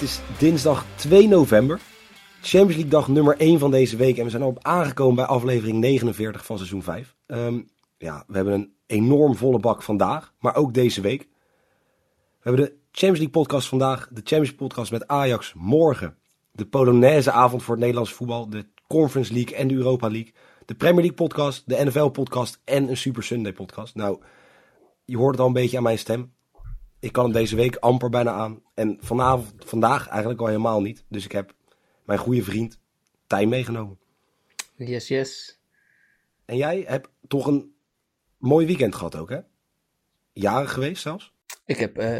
Het is dinsdag 2 november. Champions League dag nummer 1 van deze week. En we zijn al op aangekomen bij aflevering 49 van seizoen 5. Ehm, ja, we hebben een enorm volle bak vandaag. Maar ook deze week. We hebben de Champions League podcast vandaag. De Champions League podcast met Ajax morgen. De Polonaise avond voor het Nederlandse voetbal. De Conference League en de Europa League. De Premier League podcast. De NFL podcast. En een Super Sunday podcast. Nou, je hoort het al een beetje aan mijn stem ik kan het deze week amper bijna aan. En vanavond, vandaag eigenlijk al helemaal niet. Dus ik heb mijn goede vriend Tijn meegenomen. Yes, yes. En jij hebt toch een mooi weekend gehad ook, hè? Jarig geweest zelfs? Ik heb uh,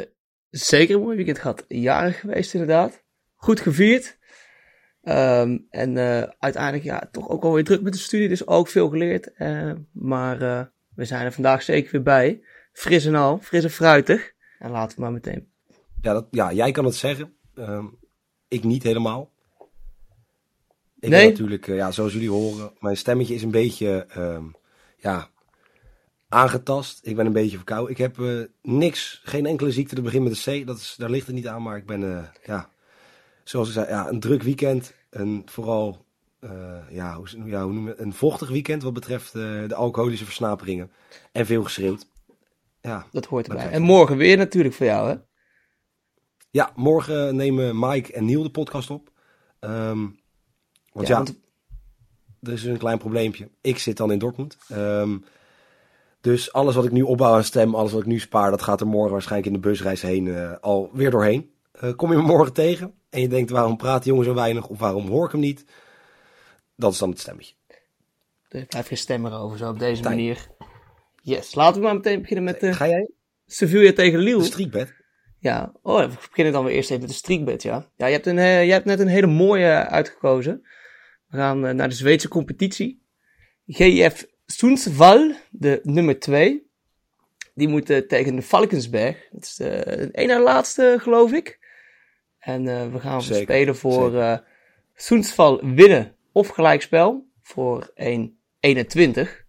zeker een mooi weekend gehad. Jarig geweest inderdaad. Goed gevierd. Um, en uh, uiteindelijk ja, toch ook alweer druk met de studie. Dus ook veel geleerd. Uh, maar we zijn er vandaag zeker weer bij. Fris en al. Fris en fruitig. En laten we maar meteen. Ja, dat, ja jij kan het zeggen. Um, ik niet helemaal. Ik nee? ben natuurlijk, uh, ja, zoals jullie horen, mijn stemmetje is een beetje um, ja, aangetast. Ik ben een beetje verkouden. Ik heb uh, niks, geen enkele ziekte te beginnen met de C. Dat is, daar ligt het niet aan, maar ik ben, uh, ja, zoals ik zei, ja, een druk weekend. En vooral, ja, hoe, ja, hoe noem je? Een vochtig weekend wat betreft de alcoholische versnaperingen. En veel geschreeuwd. Ja, dat hoort erbij. En morgen weer natuurlijk voor jou, hè? Ja, morgen nemen Mike en Neil de podcast op. Um, want ja, ja want... er is een klein probleempje. Ik zit dan in Dortmund. Um, dus alles wat ik nu opbouw aan stem, alles wat ik nu spaar, dat gaat er morgen waarschijnlijk in de busreis heen uh, al weer doorheen. Uh, kom je me morgen tegen en je denkt waarom praat die jongen zo weinig of waarom hoor ik hem niet? Dat is dan het stemmetje. Er blijft geen stem erover zo op deze Tijn. manier. Yes, laten we maar meteen beginnen met de Ga jij? Sevilla tegen Lille. De streakbed? Ja, oh, we beginnen dan weer eerst even met de streakbed, ja. Ja, je hebt, een, uh, je hebt net een hele mooie uitgekozen. We gaan uh, naar de Zweedse competitie. GF Sundsvall, de nummer 2. Die moet uh, tegen de Valkensberg. Dat is de, de ene laatste, geloof ik. En we gaan Zeker. spelen voor Sundsvall winnen of gelijkspel voor 1-21.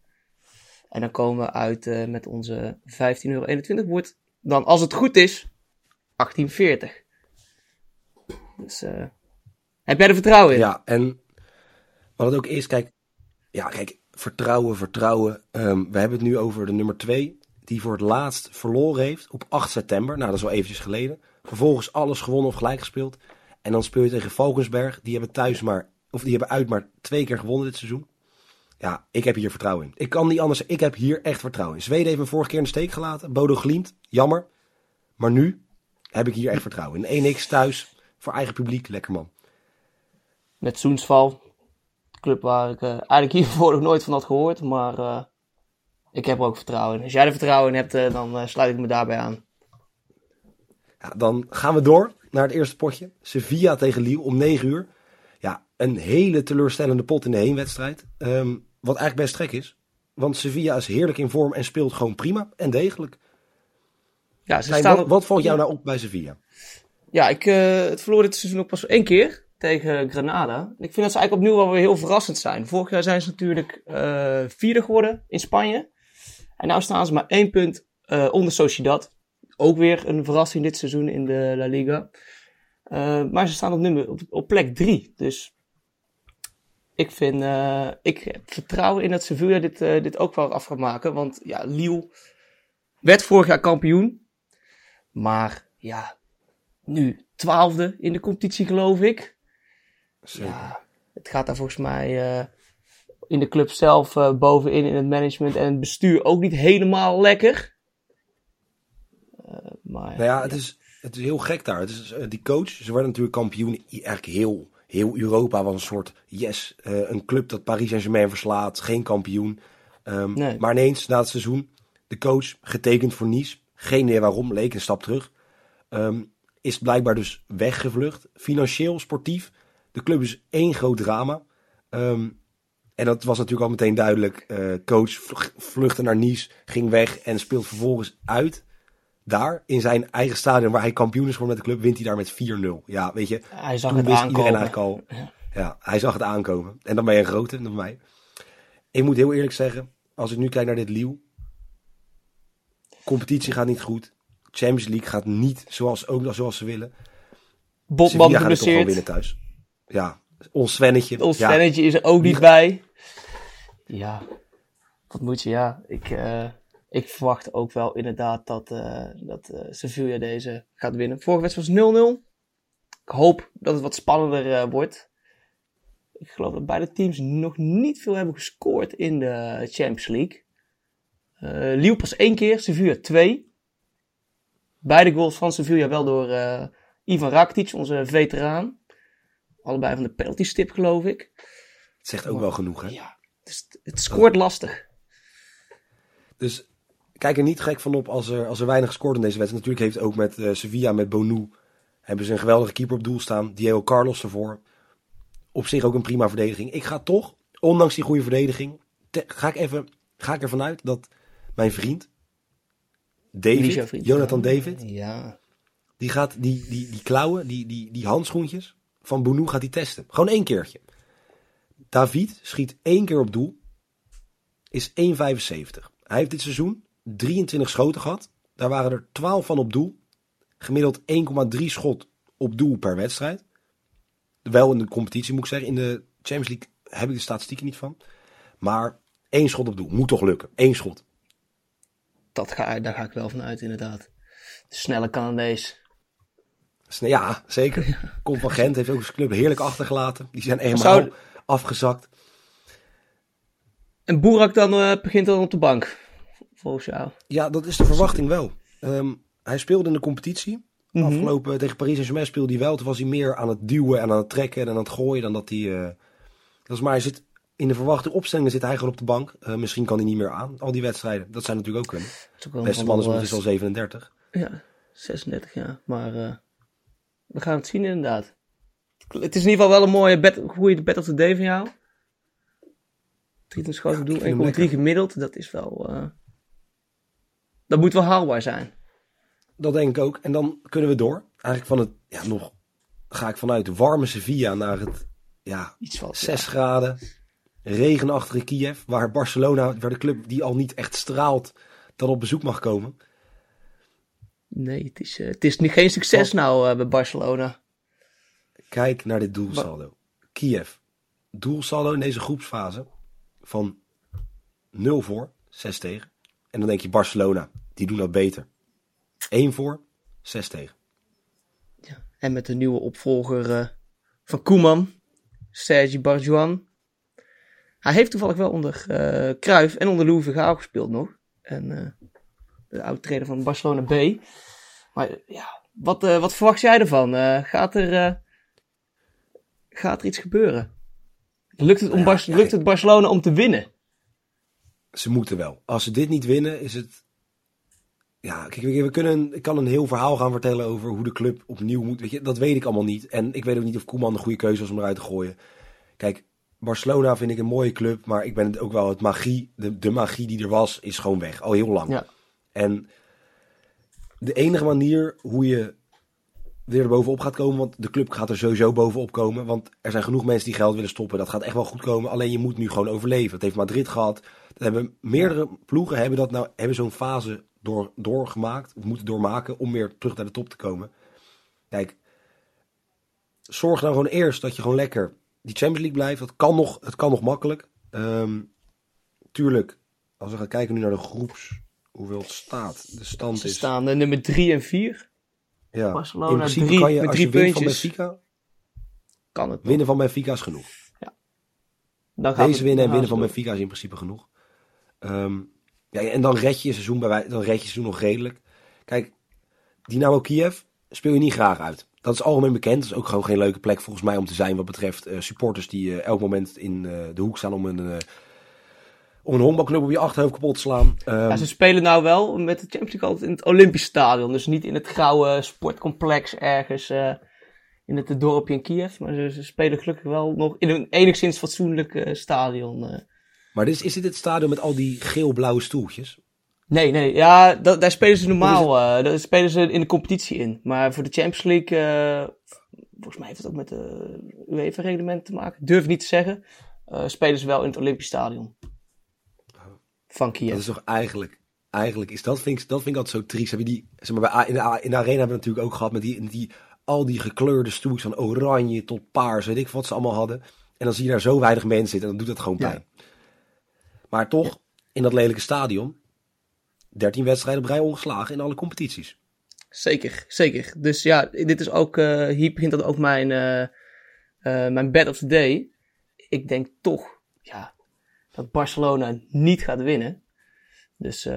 En dan komen we uit uh, met onze 15,21 euro. Wordt dan, als het goed is, 1840. Dus uh, heb jij er vertrouwen in? Ja, en wat het ook is, kijk, ja, kijk, vertrouwen, vertrouwen. Um, we hebben het nu over de nummer 2, die voor het laatst verloren heeft op 8 september. Nou, dat is wel eventjes geleden. Vervolgens alles gewonnen of gelijk gespeeld. En dan speel je tegen Valkensberg. Die hebben thuis maar, of die hebben uit maar twee keer gewonnen dit seizoen. Ja, ik heb hier vertrouwen in. Ik kan niet anders. Ik heb hier echt vertrouwen in. Zweden heeft me vorige keer in de steek gelaten. Bodo Glimt, jammer. Maar nu heb ik hier echt vertrouwen in. 1x thuis, voor eigen publiek, lekker man. Met Soensval, club waar ik uh, eigenlijk hiervoor nog nooit van had gehoord. Maar uh, ik heb er ook vertrouwen in. Als jij er vertrouwen in hebt, uh, dan sluit ik me daarbij aan. Ja, dan gaan we door naar het eerste potje. Sevilla tegen Lille om 9 uur. Ja, een hele teleurstellende pot in de heenwedstrijd. Um, wat eigenlijk best gek is. Want Sevilla is heerlijk in vorm en speelt gewoon prima en degelijk. Ja, ze staan wat, wat, valt jou nou op bij Sevilla? Ja, ik, uh, het verloor dit seizoen ook pas één keer tegen Granada. Ik vind dat ze eigenlijk opnieuw wel weer heel verrassend zijn. Vorig jaar zijn ze natuurlijk uh, vierde geworden in Spanje. En nu staan ze maar één punt uh, onder Sociedad. Ook weer een verrassing dit seizoen in de La Liga. maar ze staan op, nummer, op, op plek drie. Dus ik vind, uh, ik heb vertrouwen in dat Sevilla dit, uh, dit ook wel af gaat maken. Want ja, Lille werd vorig jaar kampioen. Maar ja, nu twaalfde in de competitie geloof ik. Zeker. Ja, het gaat daar volgens mij uh, in de club zelf bovenin in het management en het bestuur ook niet helemaal lekker. Maar, Nou ja, het, Is, het is heel gek daar. Het is, eh, die coach, ze werden natuurlijk kampioen. Eigenlijk heel, heel Europa was een soort yes. eh, een club dat Paris Saint-Germain verslaat. Geen kampioen. Ehm, Nee. Maar ineens na het seizoen, de coach getekend voor Nice. Geen idee waarom, leek een stap terug. Ehm, is blijkbaar dus weggevlucht. Financieel, sportief. De club is één groot drama. Ehm, en dat was natuurlijk al meteen duidelijk. Eh, coach vluchtte naar Nice, ging weg en speelt vervolgens uit. Daar, in zijn eigen stadion, waar hij kampioen is geworden met de club, wint hij daar met 4-0. Ja, weet je, hij zag toen het wist iedereen aankomen. eigenlijk al. Ja, hij zag het aankomen. En dan ben je een grote, dan mij. Ik moet heel eerlijk zeggen, als ik nu kijk naar dit Liel. Competitie gaat niet goed. Champions League gaat niet zoals, ook zoals ze willen. Botman het toch wel winnen thuis. Ja, ons Svennetje. Ons ja, Svennetje is er ook niet bij. Ja, wat moet je, ja. Ik, eh, ik verwacht ook wel inderdaad dat, eh, dat eh, Sevilla deze gaat winnen. Vorige wedstrijd was 0-0. Ik hoop dat het wat spannender eh, wordt. Ik geloof dat beide teams nog niet veel hebben gescoord in de Champions League. Lille pas één keer, Sevilla twee. Beide goals van Sevilla wel door Ivan Rakitic, onze veteraan. Allebei van de penalty stip, geloof ik. Het zegt ook wel genoeg, hè? Ja, dus het, het scoort lastig. Dus kijk er niet gek van op als er, als er weinig gescoord in deze wedstrijd. Natuurlijk heeft ook met eh, Sevilla, met Bonu, hebben ze een geweldige keeper op doel staan. Diego Carlos ervoor. Op zich ook een prima verdediging. Ik ga toch, ondanks die goede verdediging, te- ga, ik even, ga ik ervan uit dat mijn vriend, David, vriend. Jonathan David, Ja. die gaat die, die, die klauwen, die, die, die handschoentjes van Bonu gaat hij testen. Gewoon één keertje. David schiet één keer op doel. Is 1,75. Hij heeft dit seizoen 23 schoten gehad. Daar waren er 12 van op doel. Gemiddeld 1,3 schot op doel per wedstrijd. Wel in de competitie moet ik zeggen. In de Champions League heb ik de statistieken niet van. Maar één schot op doel. Moet toch lukken. Eén schot. Dat ga, daar ga ik wel van uit, inderdaad. De snelle Canadees. Ja, zeker. Komt van Gent. Heeft ook zijn club heerlijk achtergelaten. Die zijn eenmaal Zou- afgezakt. En Boerak dan eh, begint dan op de bank. Volgens jou. Ja, dat is de verwachting wel. Ehm, hij speelde in de competitie. Mhm. Afgelopen tegen Paris Saint-Germain speelde hij wel. Toen was hij meer aan het duwen en aan het trekken en aan het gooien dan dat hij... eh, dat is maar, hij zit in de verwachte opstellingen zit hij gewoon op de bank. Eh, misschien kan hij niet meer aan, al die wedstrijden. Dat zijn natuurlijk ook kunnen. Beste een man is al 37. eh, Ja, 36 jaar. Maar eh, we gaan het zien inderdaad. Het is in ieder geval wel een mooie bet, goede bet of the day van jou. 23 schoten Ja, doen, ik vind hem 1,3 lekker. gemiddeld. Dat is wel... dat moet wel haalbaar zijn. Dat denk ik ook. En dan kunnen we door. Eigenlijk van het, ja nog, ga ik vanuit warme Sevilla naar het, ja, Iets wat... 6 graden, regenachtige Kiev, waar Barcelona, waar de club die al niet echt straalt, dan op bezoek mag komen. Nee, het is, eh, het is niet, geen succes nou eh, bij Barcelona. Kijk naar dit doelsaldo. Kiev, doelsaldo in deze groepsfase van 0 voor, 6 tegen. En dan denk je Barcelona, die doen dat beter. 1 voor, 6 tegen. Ja. En met de nieuwe opvolger eh, van Koeman, Sergi Barjuan. Hij heeft toevallig wel onder Cruijff en onder Louis van Gaal gespeeld nog. En eh, de oud-trainer van Barcelona B. Maar ja, wat, wat verwacht jij ervan? Gaat, er, gaat er iets gebeuren? Lukt het, om Ja, Bar- ja, lukt het Barcelona om te winnen? Ze moeten wel. Als ze dit niet winnen, is het. Ja, kijk, we kunnen, ik kan een heel verhaal gaan vertellen over hoe de club opnieuw moet. Weet je, dat weet ik allemaal niet. En ik weet ook niet of Koeman de goede keuze was om eruit te gooien. Kijk, Barcelona vind ik een mooie club, maar ik ben het ook wel het magie. De, de magie die er was, is gewoon weg. Al heel lang. Ja. En de enige manier hoe je weer er bovenop gaat komen, want de club gaat er sowieso bovenop komen. Want er zijn genoeg mensen die geld willen stoppen. Dat gaat echt wel goed komen. Alleen je moet nu gewoon overleven. Dat heeft Madrid gehad. Dat hebben meerdere ploegen hebben dat nou hebben zo'n fase door, doorgemaakt, of moeten doormaken om weer terug naar de top te komen. Kijk, zorg nou gewoon eerst dat je gewoon lekker die Champions League blijft. Dat kan nog, het kan nog makkelijk. Ehm, tuurlijk, als we gaan kijken nu naar de groeps, hoeveel het staat. De stand Ze is. staan eh, nummer 3 en 4. Ja. Barcelona in principe drie- kan je, als je wint van. Benfica, Kan het nog. winnen van Benfica is genoeg. Dan gaan Deze winnen en dan winnen van Benfica is in principe genoeg. Ehm, ja, en dan red je je seizoen bij wij, dan red je seizoen nog redelijk. Kijk, Dynamo Kiev speel je niet graag uit. Dat is algemeen bekend. Dat is ook gewoon geen leuke plek volgens mij om te zijn wat betreft uh, supporters die uh, elk moment in uh, de hoek staan om een, om een honkbalclub op je achterhoofd kapot te slaan. Ja, ze spelen nou wel met de Champions League altijd in het Olympisch Stadion. Dus niet in het grauwe sportcomplex ergens in het dorpje in Kiev. Maar ze, ze, spelen gelukkig wel nog in een enigszins fatsoenlijk stadion. Maar is, is dit het stadion met al die geel-blauwe stoeltjes? Nee, nee. Ja, dat, daar spelen ze normaal. Uh, daar spelen ze in de competitie in. Maar voor de Champions League, uh, volgens mij heeft het ook met de UEFA-reglement te maken. Durf niet te zeggen. Uh, spelen ze wel in het Olympisch Stadion. Van Kiev. Dat is toch eigenlijk, eigenlijk is dat, vind ik, dat vind ik altijd zo triest. Heb je die, zeg maar, bij, in, de, in de arena hebben we natuurlijk ook gehad met die, die, al die gekleurde stoeltjes van oranje tot paars, weet ik wat ze allemaal hadden. En dan zie je daar zo weinig mensen zitten en dan doet dat gewoon pijn. Ja. Maar toch, in dat lelijke stadion, 13 wedstrijden op rij ongeslagen in alle competities. Zeker, zeker. Dus ja, dit is ook, uh, hier begint dan ook mijn, uh, uh, mijn bed of the day. Ik denk toch, ja, dat Barcelona niet gaat winnen. Dus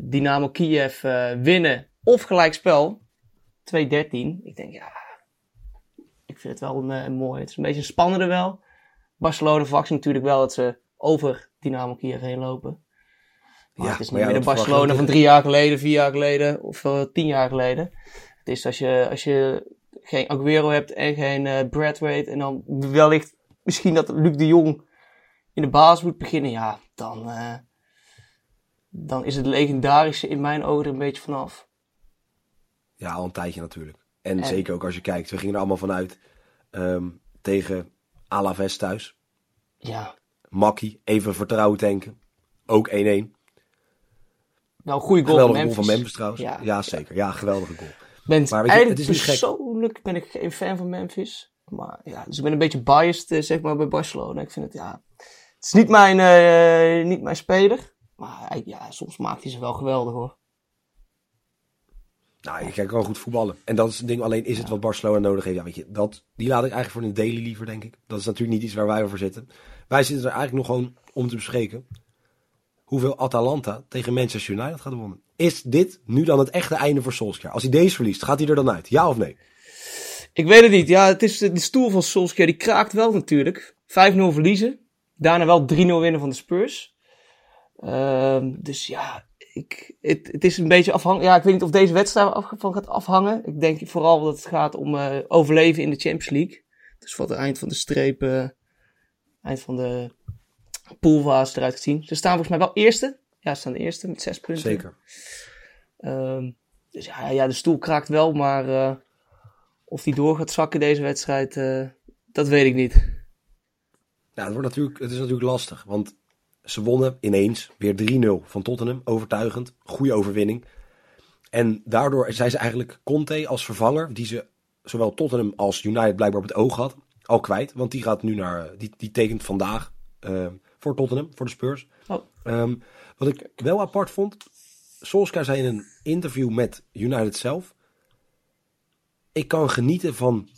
Dynamo Kiev winnen of gelijkspel. 2-13. Ik denk, ja, ik vind het wel een, mooi. Het is een beetje een spannende wel. Barcelona verwacht natuurlijk wel dat ze over Dynamo Kiev heen lopen. Maar ja, het is niet meer de Barcelona van drie jaar geleden, vier jaar geleden of uh, tien jaar geleden. Het is als je, als je geen Aguero hebt en geen uh, Bradwaite en dan wellicht misschien dat Luc de Jong in de baas moet beginnen, ja, dan, uh, dan is het legendarische in mijn ogen er een beetje vanaf. Ja, al een tijdje natuurlijk. En, en, zeker ook als je kijkt, we gingen er allemaal vanuit um, tegen Alaves thuis. Ja. Makkie, even vertrouwen tanken. Ook 1-1. Nou, goede goal geweldige van Memphis. goal van Memphis trouwens. Ja, ja zeker. Ja, geweldige goal. Ben, maar weet je, het is niet persoonlijk ben ik geen fan van Memphis. Maar ja, dus ik ben een beetje biased, uh, zeg maar, bij Barcelona. Ik vind het, ja... Het is niet mijn, uh, niet mijn speler. Maar ja, soms maakt hij ze wel geweldig, hoor. Nou, je kan gewoon goed voetballen. En dat is het ding. Alleen is het wat Barcelona nodig heeft. Ja, weet je, dat, die laat ik eigenlijk voor een daily liever, denk ik. Dat is natuurlijk niet iets waar wij over zitten. Wij zitten er eigenlijk nog gewoon om te bespreken hoeveel Atalanta tegen Manchester United gaat wonnen. Is dit nu dan het echte einde voor Solskjaer? Als hij deze verliest, gaat hij er dan uit? Ja of nee? Ik weet het niet. Ja, het is de stoel van Solskjaer. Die kraakt wel natuurlijk. 5-0 verliezen. Daarna wel 3-0 winnen van de Spurs. Uh, dus ja, ik, het, het is een beetje afhankelijk. Ja, ik weet niet of deze wedstrijd van gaat afhangen. Ik denk vooral dat het gaat om uh, overleven in de Champions League. Dus wat het eind van de streep, uh, eind van de poolfase eruit gezien. Ze staan volgens mij wel eerste. Ja, ze staan de eerste met zes punten. Zeker. Um, dus ja, ja, de stoel kraakt wel, maar uh, of die door gaat zakken deze wedstrijd, uh, dat weet ik niet. Nou, het, wordt natuurlijk, het is natuurlijk lastig, want ze wonnen ineens weer 3-0 van Tottenham. Overtuigend, goede overwinning. En daardoor zijn ze eigenlijk Conte als vervanger, die ze zowel Tottenham als United blijkbaar op het oog had, al kwijt. Want die gaat nu naar, die, die tekent vandaag uh, voor Tottenham, voor de Spurs. Oh. Um, wat ik wel apart vond, Solskjaer zei in een interview met United zelf, ik kan genieten van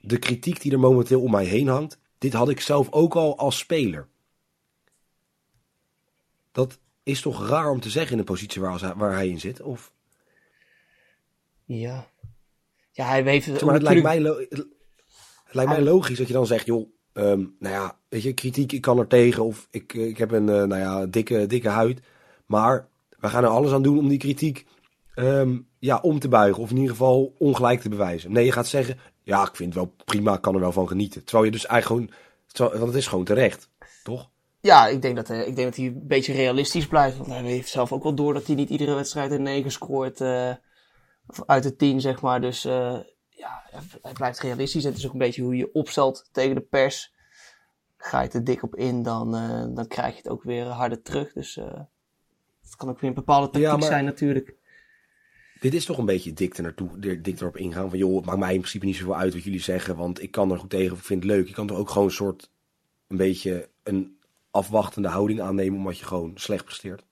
de kritiek die er momenteel om mij heen hangt. Dit had ik zelf ook al als speler. Dat is toch raar om te zeggen in de positie waar, waar hij in zit? Of? Ja. Ja, hij weet het. maar het lijkt, mij, lijkt mij logisch dat je dan zegt, joh, Um, nou ja, weet je, kritiek, ik kan er tegen of ik, ik heb een uh, nou ja, dikke, dikke huid. Maar we gaan er alles aan doen om die kritiek um, ja, om te buigen. Of in ieder geval ongelijk te bewijzen. Nee, je gaat zeggen, ja, ik vind het wel prima, ik kan er wel van genieten. Terwijl je dus eigenlijk gewoon, want het is gewoon terecht, toch? Ja, ik denk dat, uh, ik denk dat hij een beetje realistisch blijft. Want hij heeft zelf ook wel door dat hij niet iedere wedstrijd een 9 scoort uh, uit de 10, zeg maar. Dus ja, hij blijft realistisch. Het is ook een beetje hoe je opstelt tegen de pers. Ga je er dik op in, dan, uh, dan krijg je het ook weer harder terug. Dus uh, het kan ook weer een bepaalde tactiek ja, zijn natuurlijk. Dit is toch een beetje dik, naartoe, dik erop ingaan. Van joh, het maakt mij in principe niet zoveel uit wat jullie zeggen. Want ik kan er goed tegen ik vind het leuk. Je kan toch ook gewoon een soort, een beetje een afwachtende houding aannemen. Omdat je gewoon slecht presteert.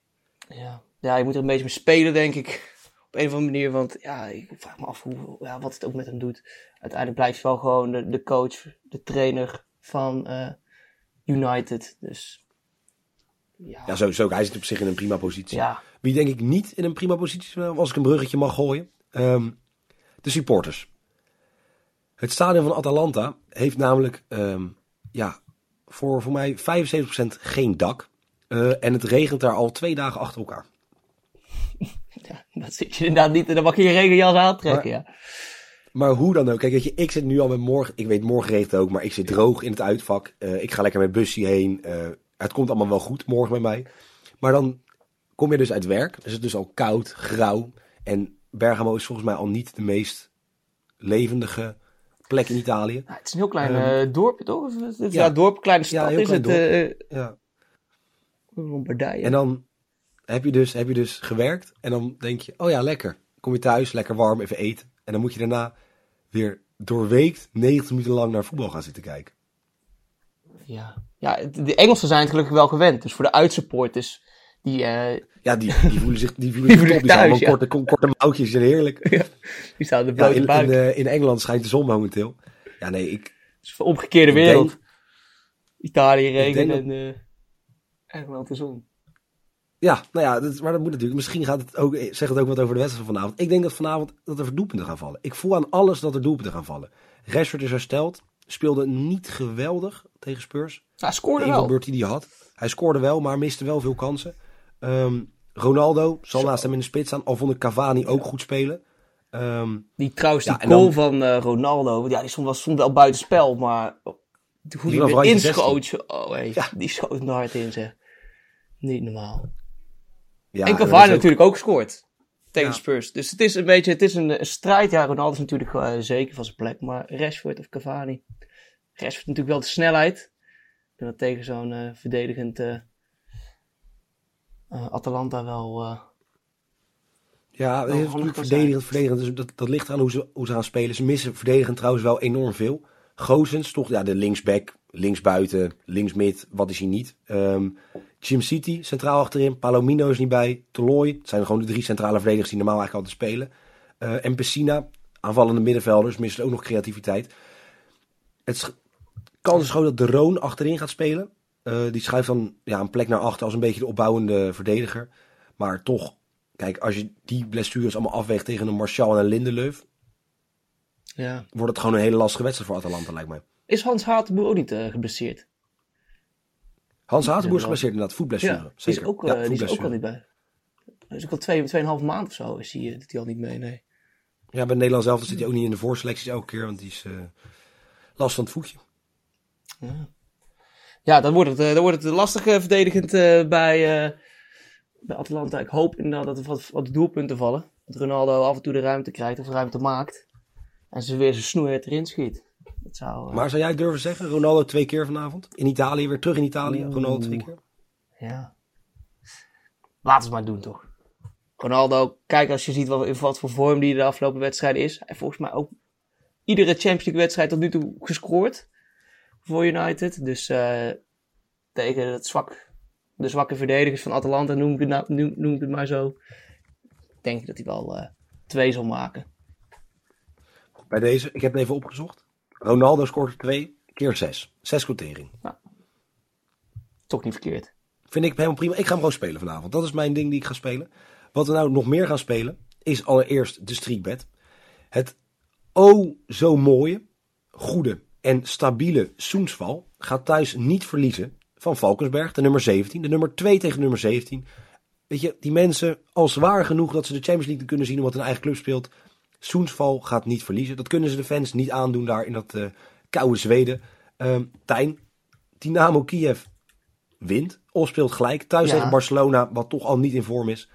Ja, ja je moet er een beetje mee spelen denk ik op een of andere manier. Want ja, ik vraag me af hoe, ja, wat het ook met hem doet. Uiteindelijk blijft hij wel gewoon de, de coach, de trainer van uh, United. Dus ja. ja, sowieso. Hij zit op zich in een prima positie. Ja. Wie denk ik niet in een prima positie, als ik een bruggetje mag gooien. Ehm, de supporters. Het stadion van Atalanta heeft namelijk ehm, ja, voor, voor mij 75% geen dak. Eh, en het regent daar al twee dagen achter elkaar. Ja, dat zit je inderdaad niet. Dan mag je je regenjas aantrekken, Maar- ja. Maar hoe dan ook. Kijk, weet je, ik zit nu al met morgen. Ik weet, morgen regent het ook, maar ik zit droog in het uitvak. Eh, ik ga lekker met busje heen. Eh, het komt allemaal wel goed morgen bij mij. Maar dan kom je dus uit werk. Dus het is dus al koud, grauw. En Bergamo is volgens mij al niet de meest levendige plek in Italië. Nou, het is een heel klein Ehm, eh, dorpje, toch? Ja, ja. dorp, kleine stad Ja, is klein het. eh Ja. Lombardije. En dan heb je, dus, heb je dus gewerkt. En dan denk je, oh ja, lekker. Kom je thuis, lekker warm, even eten. En dan moet je daarna weer doorweekt 90 minuten lang naar voetbal gaan zitten kijken. Ja, ja de Engelsen zijn het gelukkig wel gewend. Dus voor de uitsupporters, die, eh, Ja, die, die voelen zich, die voelen Die voelen top. Die thuis, ja. korte, korte mouwtjes, zijn heerlijk. die staan de Ja, blote in, eh, in Engeland schijnt de zon momenteel. Ja, nee, ik, Het is de omgekeerde wereld. denk- Italië regen en eh Engeland de zon. Ja, nou ja, dat, maar dat moet natuurlijk. Misschien gaat het ook, zegt het ook wat over de wedstrijd van vanavond. Ik denk dat vanavond dat er doelpunten gaan vallen. Ik voel aan alles dat er doelpunten gaan vallen. Rashford is hersteld. Speelde niet geweldig tegen Spurs. Hij scoorde De wel. invalbeurt die hij had. Hij scoorde wel, maar miste wel veel kansen. Ehm, Ronaldo zal naast hem in de spits staan. Al vond ik Cavani ook goed spelen. Ehm, Die trouwens, die Ja, goal dan- van eh, Ronaldo, ja, die stond wel, stond wel buiten spel, maar hoe die randje inschoot, oh, hey, die schoot er hard in, zeg. Niet normaal. Ja, en Cavani ook- natuurlijk ook scoort tegen Ja. Spurs. Dus het is een beetje, het is een, een strijd. Ja, Ronaldo is natuurlijk eh, zeker van zijn plek, maar Rashford of Cavani. Rashford natuurlijk wel de snelheid. Denk dat tegen zo'n eh, verdedigend eh, Atalanta wel... Ja, natuurlijk verdedigend, verdedigend. Dus dat, dat ligt aan hoe ze, hoe ze gaan spelen. Ze missen verdedigend trouwens wel enorm veel. Gozens, toch ja, de linksback, linksbuiten, linksmid, wat is hij niet. Ehm Jim City, centraal achterin. Palomino is niet bij. Toloy, het zijn gewoon de drie centrale verdedigers die normaal eigenlijk altijd spelen. Eh en Pessina, aanvallende middenvelders, missen ook nog creativiteit. Het kans is gewoon dat de Roon achterin gaat spelen. Eh, die schuift dan ja, een plek naar achter als een beetje de opbouwende verdediger. Maar toch, kijk, als je die blessures allemaal afweegt tegen een Martial en een Lindelöf, ja. wordt het gewoon een hele lastige wedstrijd voor Atalanta, lijkt mij. Is Hans Hatenboer ook niet eh, geblesseerd? Hans Hatenboer is geblesseerd inderdaad, voetblessure. Ja, die is, ook, Ja, eh, die is ook al niet bij. Hij is ook al twee, tweeënhalf maand of zo is hij, eh, doet hij al niet mee, nee. Ja, bij Nederland zelf zit hij ook niet in de voorselecties elke keer, want die is eh, last van het voetje. Ja, dan wordt het, eh, dan wordt het lastig eh, verdedigend eh, bij, eh, bij Atalanta. Ik hoop inderdaad dat er wat, wat doelpunten vallen. Dat Ronaldo af en toe de ruimte krijgt of ruimte maakt. En ze weer zijn snoeihard erin schiet. Dat zou, eh, Maar zou jij durven zeggen, Ronaldo twee keer vanavond? In Italië, weer terug in Italië, Ronaldo twee keer? ja. Laten we het maar doen, toch? Ronaldo, kijk als je ziet wat, in wat voor vorm die de afgelopen wedstrijden is. Hij heeft volgens mij ook iedere Champions League wedstrijd tot nu toe gescoord. Voor United. Dus eh, tegen het zwak, de zwakke verdedigers van Atalanta, noem ik het, nou, noem, noem ik het maar zo. Denk ik dat hij wel eh, twee zal maken. Bij deze, ik heb het even opgezocht. Ronaldo scoort er twee keer zes. Zes quotering. Toch niet verkeerd. Vind ik helemaal prima. Ik ga hem gewoon spelen vanavond. Dat is mijn ding die ik ga spelen. Wat we nou nog meer gaan spelen, is allereerst de streakbed. Het oh zo mooie, goede en stabiele Soensval gaat thuis niet verliezen van Valkensberg, de nummer 17. De nummer 2 tegen nummer 17. Weet je, die mensen al zwaar genoeg dat ze de Champions League kunnen zien omdat hun eigen club speelt. Soensval gaat niet verliezen. Dat kunnen ze de fans niet aandoen daar in dat eh, koude Zweden. Ehm Tijn, Dynamo Kiev wint of speelt gelijk. Thuis Ja. tegen Barcelona, wat toch al niet in vorm is.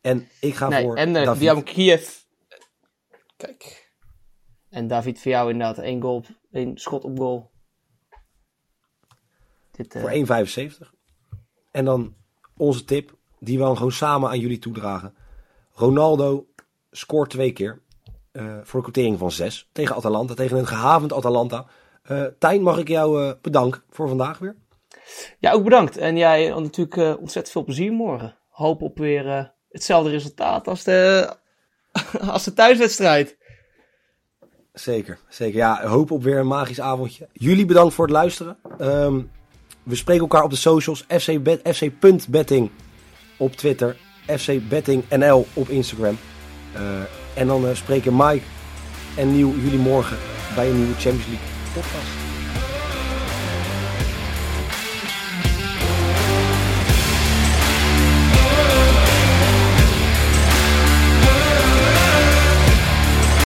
En ik ga Nee, voor en uh, David. Dynamo Kiev. Kijk. En David, voor jou inderdaad één goal, één schot op goal. Dit, eh, Voor 1,75. En dan onze tip, die we dan gewoon samen aan jullie toedragen. Ronaldo scoort twee keer. eh, voor een quotering van 6 tegen Atalanta. Tegen een gehavend Atalanta. Eh Tijn, mag ik jou eh, bedanken voor vandaag weer. Ja, ook bedankt. En jij had natuurlijk ontzettend veel plezier morgen. Hoop op weer hetzelfde resultaat als de, als de thuiswedstrijd. Zeker, zeker. Ja, hoop op weer een magisch avondje. Jullie bedankt voor het luisteren. Ehm, we spreken elkaar op de socials. FC Bet- FC.betting op Twitter. FC Betting NL op Instagram. Eh, en dan spreken Mike en Nieuw jullie morgen bij een nieuwe Champions League podcast.